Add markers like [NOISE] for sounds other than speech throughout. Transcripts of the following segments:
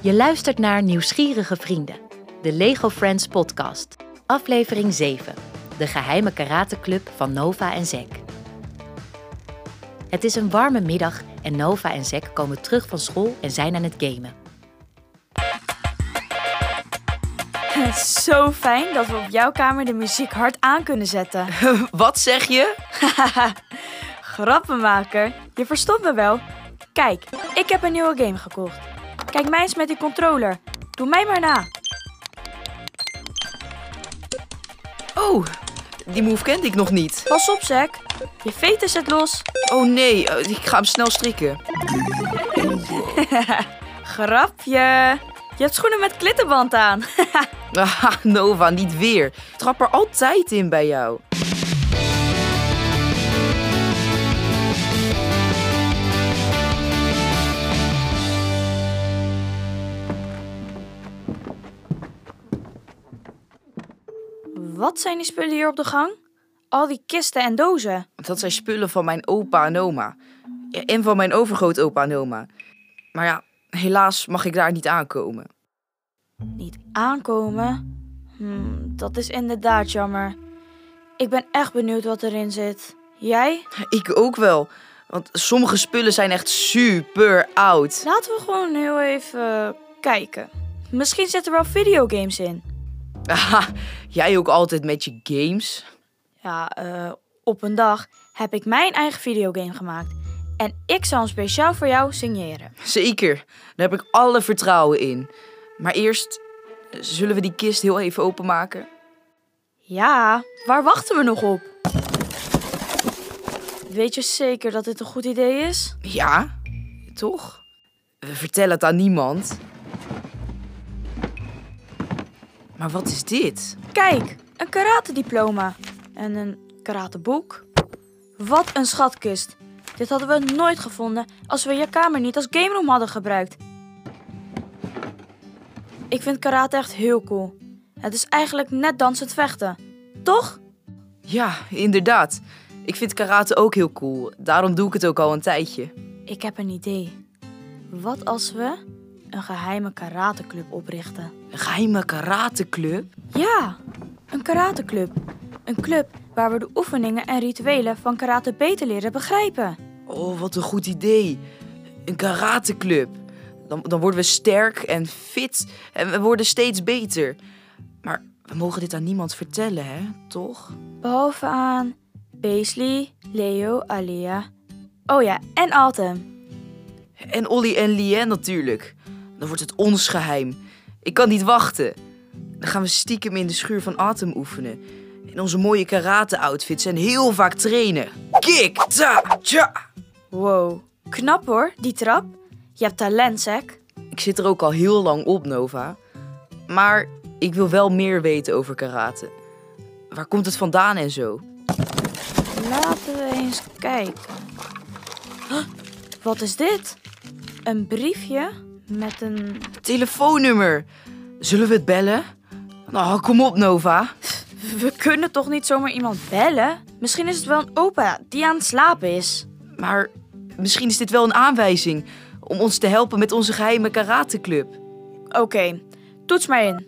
Je luistert naar Nieuwsgierige Vrienden, de Lego Friends podcast. Aflevering 7, de geheime karateclub van Nova en Zek. Het is een warme middag en Nova en Zek komen terug van school en zijn aan het gamen. Het is [LAUGHS] zo fijn dat we op jouw kamer de muziek hard aan kunnen zetten. [LAUGHS] [LAUGHS] Wat zeg je? Grappenmaker, je verstopt me wel. Kijk, ik heb een nieuwe game gekocht. Kijk mij eens met die controller. Doe mij maar na. Oh, die move kende ik nog niet. Pas op, Zack. Je veter zit los. Oh nee, eh, ik ga hem snel strikken. [LAUGHS] Grapje. Je hebt schoenen met klittenband aan. [LAUGHS] Ah, Nova, niet weer. Trap er altijd in bij jou. Wat zijn die spullen hier op de gang? Al die kisten en dozen. Dat zijn spullen van mijn opa en oma. En van mijn overgrootopa en oma. Maar ja, helaas mag ik daar niet aankomen. Niet aankomen? Hmm, dat is inderdaad jammer. Ik ben echt benieuwd wat erin zit. Jij? Ik ook wel. Want sommige spullen zijn echt super oud. Laten we gewoon heel even kijken. Misschien zitten er wel videogames in. [LAUGHS] Jij ook altijd met je games? Ja, eh, op een dag heb ik mijn eigen videogame gemaakt. En ik zal hem speciaal voor jou signeren. Zeker, daar heb ik alle vertrouwen in. Maar eerst eh, zullen we die kist heel even openmaken. Ja, waar wachten we nog op? Weet je zeker dat dit een goed idee is? Ja, toch? We vertellen het aan niemand. Maar wat is dit? Kijk, een karate-diploma. En een karateboek. Wat een schatkist. Dit hadden we nooit gevonden als we je kamer niet als game room hadden gebruikt. Ik vind karate echt heel cool. Het is eigenlijk net dansend vechten. Toch? Ja, inderdaad. Ik vind karate ook heel cool. Daarom doe ik het ook al een tijdje. Ik heb een idee. Wat als we een geheime karateclub oprichten? Een geheime karateclub? Ja, een karateclub. Een club waar we de oefeningen en rituelen van karate beter leren begrijpen. Oh, wat een goed idee. Een karateclub. Dan, dan worden we sterk en fit en we worden steeds beter. Maar we mogen dit aan niemand vertellen, hè? Toch? Behalve aan Paisley, Leo, Alia. Oh ja, en Altem. En Olly en Lien natuurlijk. Dan wordt het ons geheim. Ik kan niet wachten. Dan gaan we stiekem in de schuur van Atem oefenen. In onze mooie karate-outfits en heel vaak trainen. Kick, ta, tja. Wow, knap hoor, die trap. Je hebt talent, Zack. Ik zit er ook al heel lang op, Nova. Maar ik wil wel meer weten over karate. Waar komt het vandaan en zo? Laten we eens kijken. Huh, Wat is dit? Een briefje met een... Telefoonnummer. Zullen we het bellen? Nou, kom op, Nova. We kunnen toch niet zomaar iemand bellen? Misschien is het wel een opa die aan het slapen is. Maar misschien is dit wel een aanwijzing om ons te helpen met onze geheime karateclub. Oké, toets maar in.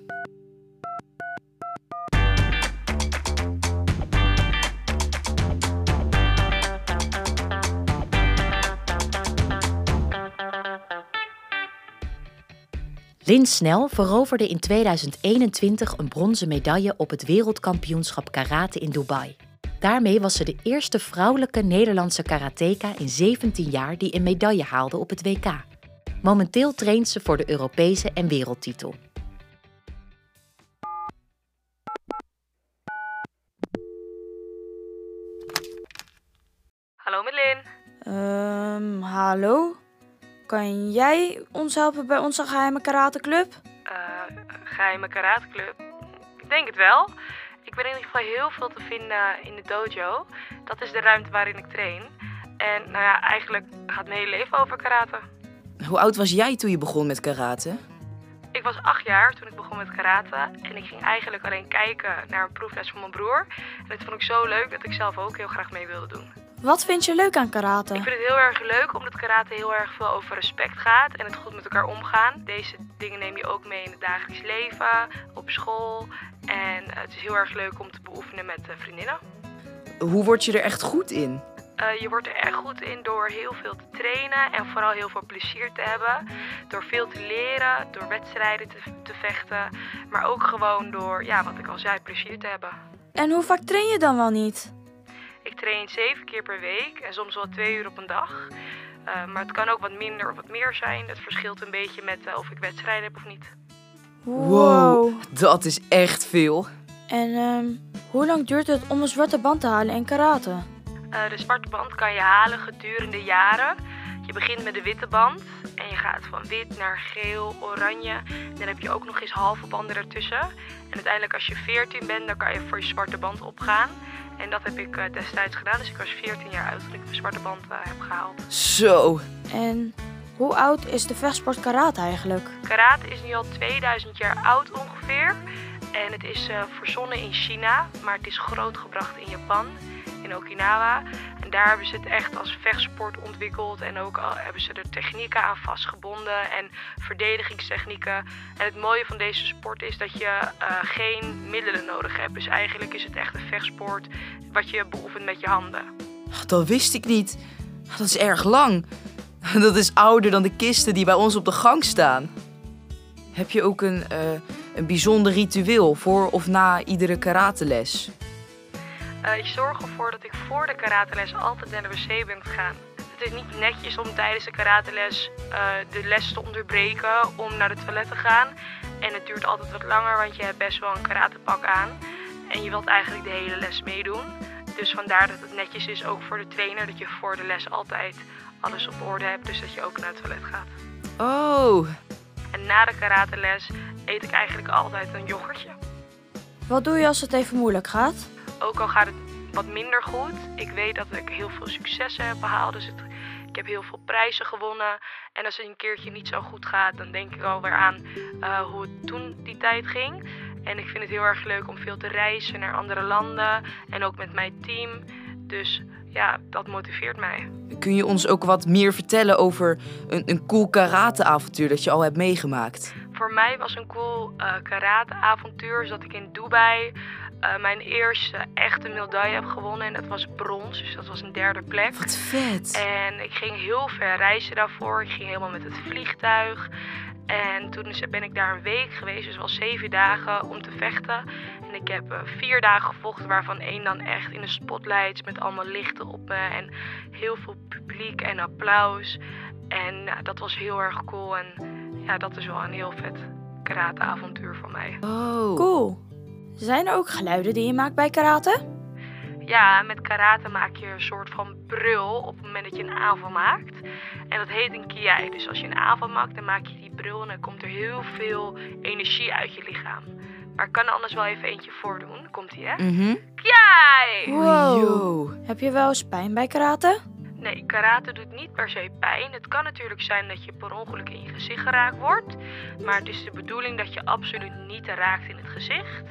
Lin Snel veroverde in 2021 een bronzen medaille op het wereldkampioenschap karate in Dubai. Daarmee was ze de eerste vrouwelijke Nederlandse karateka in 17 jaar die een medaille haalde op het WK. Momenteel traint ze voor de Europese en wereldtitel. Hallo met Lin. Ehm, hallo? Kan jij ons helpen bij onze geheime karateclub? Eh, geheime karateclub. Ik denk het wel. Ik ben in ieder geval heel veel te vinden in de dojo. Dat is de ruimte waarin ik train. En nou ja, eigenlijk gaat mijn hele leven over karate. Hoe oud was jij toen je begon met karate? Ik was acht jaar toen ik begon met karate. En ik ging eigenlijk alleen kijken naar een proefles van mijn broer. En dat vond ik zo leuk dat ik zelf ook heel graag mee wilde doen. Wat vind je leuk aan karate? Ik vind het heel erg leuk omdat karate heel erg veel over respect gaat en het goed met elkaar omgaan. Deze dingen neem je ook mee in het dagelijks leven, op school. En eh, het is heel erg leuk om te beoefenen met eh, vriendinnen. Hoe word je er echt goed in? Uh, je wordt er echt goed in door heel veel te trainen en vooral heel veel plezier te hebben. Door veel te leren, door wedstrijden te, te vechten, maar ook gewoon door, ja, wat ik al zei, plezier te hebben. En hoe vaak train je dan wel niet? Ik train zeven keer per week en soms wel twee uur op een dag. Uh, maar het kan ook wat minder of wat meer zijn. Het verschilt een beetje met uh, of ik wedstrijden heb of niet. Wow, dat is echt veel. En um, hoe lang duurt het om een zwarte band te halen in karate? Uh, de zwarte band kan je halen gedurende jaren. Je begint met de witte band en je gaat van wit naar geel, oranje. En dan heb je ook nog eens halve banden ertussen. En uiteindelijk als je 14 bent, dan kan je voor je zwarte band opgaan. En dat heb ik uh, destijds gedaan. Dus ik was 14 jaar oud toen ik de zwarte band uh, heb gehaald. Zo. En hoe oud is de vechtsport karate eigenlijk? Karate is nu al 2000 jaar oud ongeveer. En het is uh, verzonnen in China, maar het is grootgebracht in Japan, in Okinawa. Daar hebben ze het echt als vechtsport ontwikkeld. En ook al hebben ze er technieken aan vastgebonden en verdedigingstechnieken. En het mooie van deze sport is dat je uh, geen middelen nodig hebt. Dus eigenlijk is het echt een vechtsport wat je beoefent met je handen. Dat wist ik niet. Dat is erg lang. [LAUGHS] Dat is ouder dan de kisten die bij ons op de gang staan. Heb je ook een, uh, een bijzonder ritueel voor of na iedere karateles? Uh, ik zorg ervoor dat ik voor de karateles altijd naar de wc ben gegaan. Het is niet netjes om tijdens de karateles uh, de les te onderbreken om naar het toilet te gaan. En het duurt altijd wat langer, want je hebt best wel een karatepak aan. En je wilt eigenlijk de hele les meedoen. Dus vandaar dat het netjes is ook voor de trainer dat je voor de les altijd alles op orde hebt. Dus dat je ook naar het toilet gaat. Oh. En na de karateles eet ik eigenlijk altijd een yoghurtje. Wat doe je als het even moeilijk gaat? Ook al gaat het wat minder goed. Ik weet dat ik heel veel successen heb behaald. Dus ik heb heel veel prijzen gewonnen. En als het een keertje niet zo goed gaat, dan denk ik alweer aan uh, hoe het toen die tijd ging. En ik vind het heel erg leuk om veel te reizen naar andere landen. En ook met mijn team. Dus ja, dat motiveert mij. Kun je ons ook wat meer vertellen over een, een cool karate-avontuur dat je al hebt meegemaakt? Voor mij was een cool uh, karate-avontuur dat ik in Dubai uh, mijn eerste echte medaille heb gewonnen. En dat was brons, dus dat was een derde plek. Wat vet! En ik ging heel ver reizen daarvoor. Ik ging helemaal met het vliegtuig. En toen ben ik daar een week geweest, dus wel zeven dagen om te vechten. En ik heb uh, vier dagen gevochten, waarvan één dan echt in de spotlights met allemaal lichten op me. En heel veel publiek en applaus. En dat was heel erg cool. En ja, dat is wel een heel vet karate-avontuur voor mij. Oh. Cool. Zijn er ook geluiden die je maakt bij karate? Ja, met karate maak je een soort van brul op het moment dat je een aanval maakt. En dat heet een kiai. Dus als je een aanval maakt, dan maak je die brul en dan komt er heel veel energie uit je lichaam. Maar ik kan er anders wel even eentje voordoen. Komt ie, hè? Mm -hmm. Kiai! Wow. Yo. Heb je wel eens pijn bij karate? Nee, karate doet niet per se pijn. Het kan natuurlijk zijn dat je per ongeluk in je gezicht geraakt wordt. Maar het is de bedoeling dat je absoluut niet raakt in het gezicht.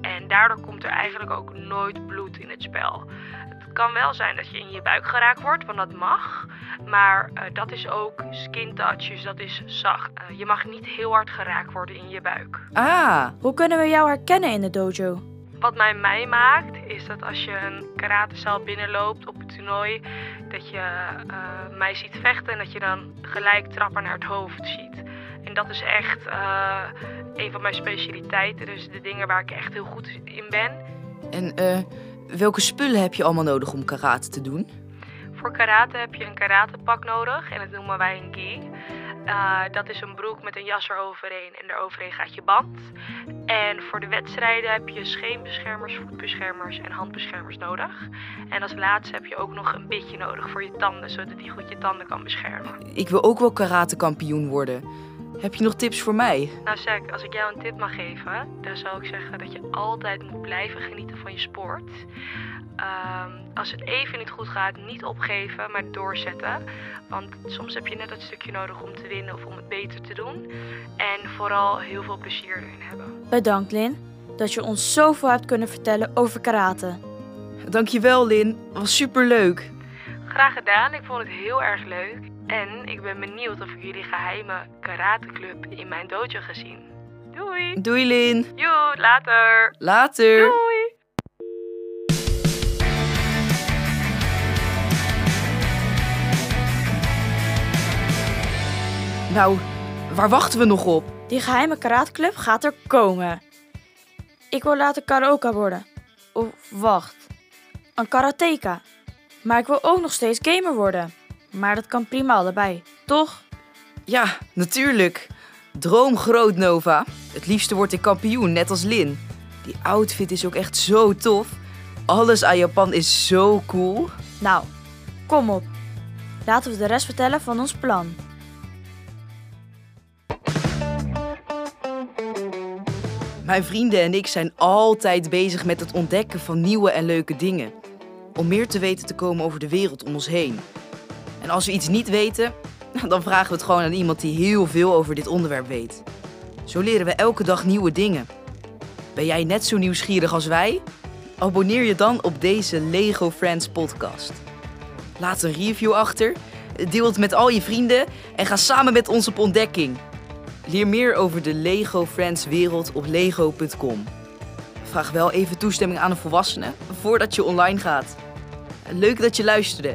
En daardoor komt er eigenlijk ook nooit bloed in het spel. Het kan wel zijn dat je in je buik geraakt wordt, want dat mag. Maar uh, dat is ook skin touch, dus dat is zacht. Uh, je mag niet heel hard geraakt worden in je buik. Ah. Hoe kunnen we jou herkennen in de dojo? Wat mij mij maakt, is dat als je een karatezaal binnenloopt op het toernooi, dat je uh, mij ziet vechten en dat je dan gelijk trappen naar het hoofd ziet. En dat is echt uh, een van mijn specialiteiten, dus de dingen waar ik echt heel goed in ben. En uh, welke spullen heb je allemaal nodig om karate te doen? Voor karate heb je een karatepak nodig en dat noemen wij een gi. Uh, dat is een broek met een jas eroverheen en eroverheen gaat je band. En voor de wedstrijden heb je scheenbeschermers, voetbeschermers en handbeschermers nodig. En als laatste heb je ook nog een bitje nodig voor je tanden, zodat die goed je tanden kan beschermen. Ik wil ook wel karatekampioen worden. Heb je nog tips voor mij? Nou Zack, als ik jou een tip mag geven, dan zou ik zeggen dat je altijd moet blijven genieten van je sport. Um, als het even niet goed gaat, niet opgeven, maar doorzetten. Want soms heb je net dat stukje nodig om te winnen of om het beter te doen. En vooral heel veel plezier erin hebben. Bedankt Lin, dat je ons zoveel hebt kunnen vertellen over karate. Dankjewel Lin, was superleuk. Graag gedaan, ik vond het heel erg leuk. En ik ben benieuwd of ik jullie geheime karateclub in mijn dojo ga zien. Doei! Doei Lin. Joe, later! Later. Doei! Nou, waar wachten we nog op? Die geheime karateclub gaat er komen. Ik wil later karaoke worden. Of wacht, een karateka. Maar ik wil ook nog steeds gamer worden. Maar dat kan prima allebei, toch? Ja, natuurlijk. Droom groot, Nova. Het liefste word ik kampioen, net als Lin. Die outfit is ook echt zo tof. Alles aan Japan is zo cool. Nou, kom op. Laten we de rest vertellen van ons plan. Mijn vrienden en ik zijn altijd bezig met het ontdekken van nieuwe en leuke dingen. Om meer te weten te komen over de wereld om ons heen. En als we iets niet weten, [LAUGHS] dan vragen we het gewoon aan iemand die heel veel over dit onderwerp weet. Zo leren we elke dag nieuwe dingen. Ben jij net zo nieuwsgierig als wij? Abonneer je dan op deze Lego Friends podcast. Laat een review achter, deel het met al je vrienden en ga samen met ons op ontdekking. Leer meer over de Lego Friends wereld op lego.com. Vraag wel even toestemming aan een volwassene voordat je online gaat. Leuk dat je luisterde